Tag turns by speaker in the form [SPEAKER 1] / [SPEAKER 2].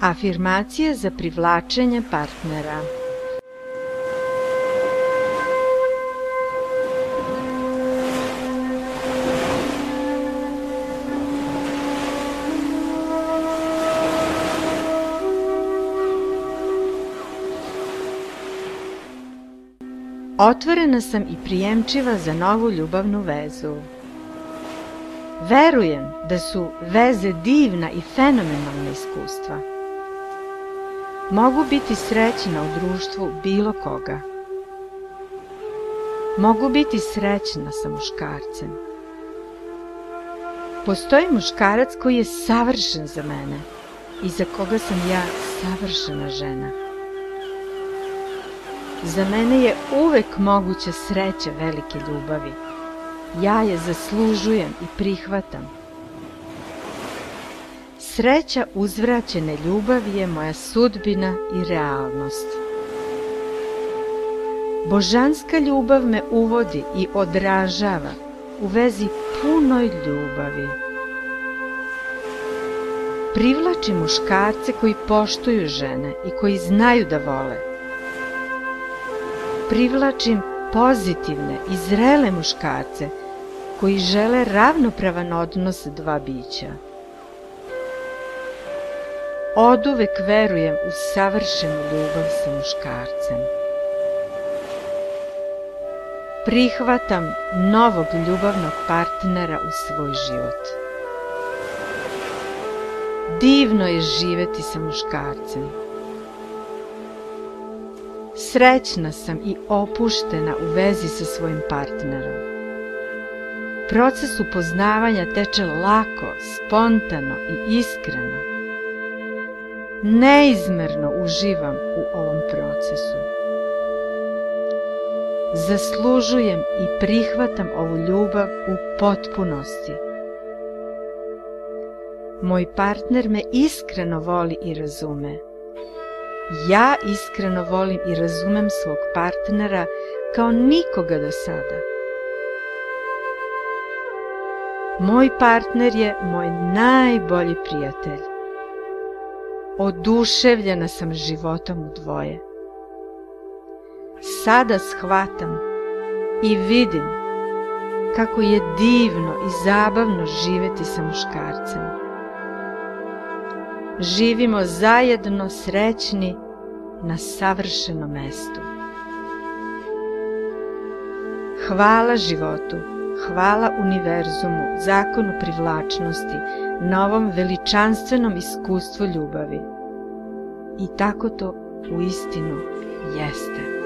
[SPEAKER 1] Afirmacije za privlačenje partnera Otvorena sam i prijemčiva za novu ljubavnu vezu. Verujem da su veze divna i fenomenalna iskustva. Mogu biti srećna u društvu bilo koga. Mogu biti srećna sa muškarcem. Postoji muškarac koji je savršen za mene i za koga sam ja savršena žena. Za mene je uvek moguća sreća velike ljubavi. Ja je zaslužujem i prihvatam. Sreća uzvraćene ljubavi je moja sudbina i realnost. Božanska ljubav me uvodi i odražava u vezi punoj ljubavi. Privlači muškarce koji poštuju žene i koji znaju da vole privlačim pozitivne i zrele muškarce koji žele ravnopravan odnos dva bića. Oduvek verujem u savršenu ljubav sa muškarcem. Prihvatam novog ljubavnog partnera u svoj život. Divno je živeti sa muškarcem. Srećna sam i opuštena u vezi sa svojim partnerom. Proces upoznavanja teče lako, spontano i iskreno. Neizmerno uživam u ovom procesu. Zaslužujem i prihvatam ovu ljubav u potpunosti. Moj partner me iskreno voli i razume Ja iskreno volim i razumem svog partnera kao nikoga do sada. Moj partner je moj najbolji prijatelj. Oduševljena sam životom u dvoje. Sada shvatam i vidim kako je divno i zabavno živeti sa muškarcem živimo zajedno srećni na savršenom mestu. Hvala životu, hvala univerzumu, zakonu privlačnosti, na ovom veličanstvenom iskustvu ljubavi. I tako to u istinu jeste.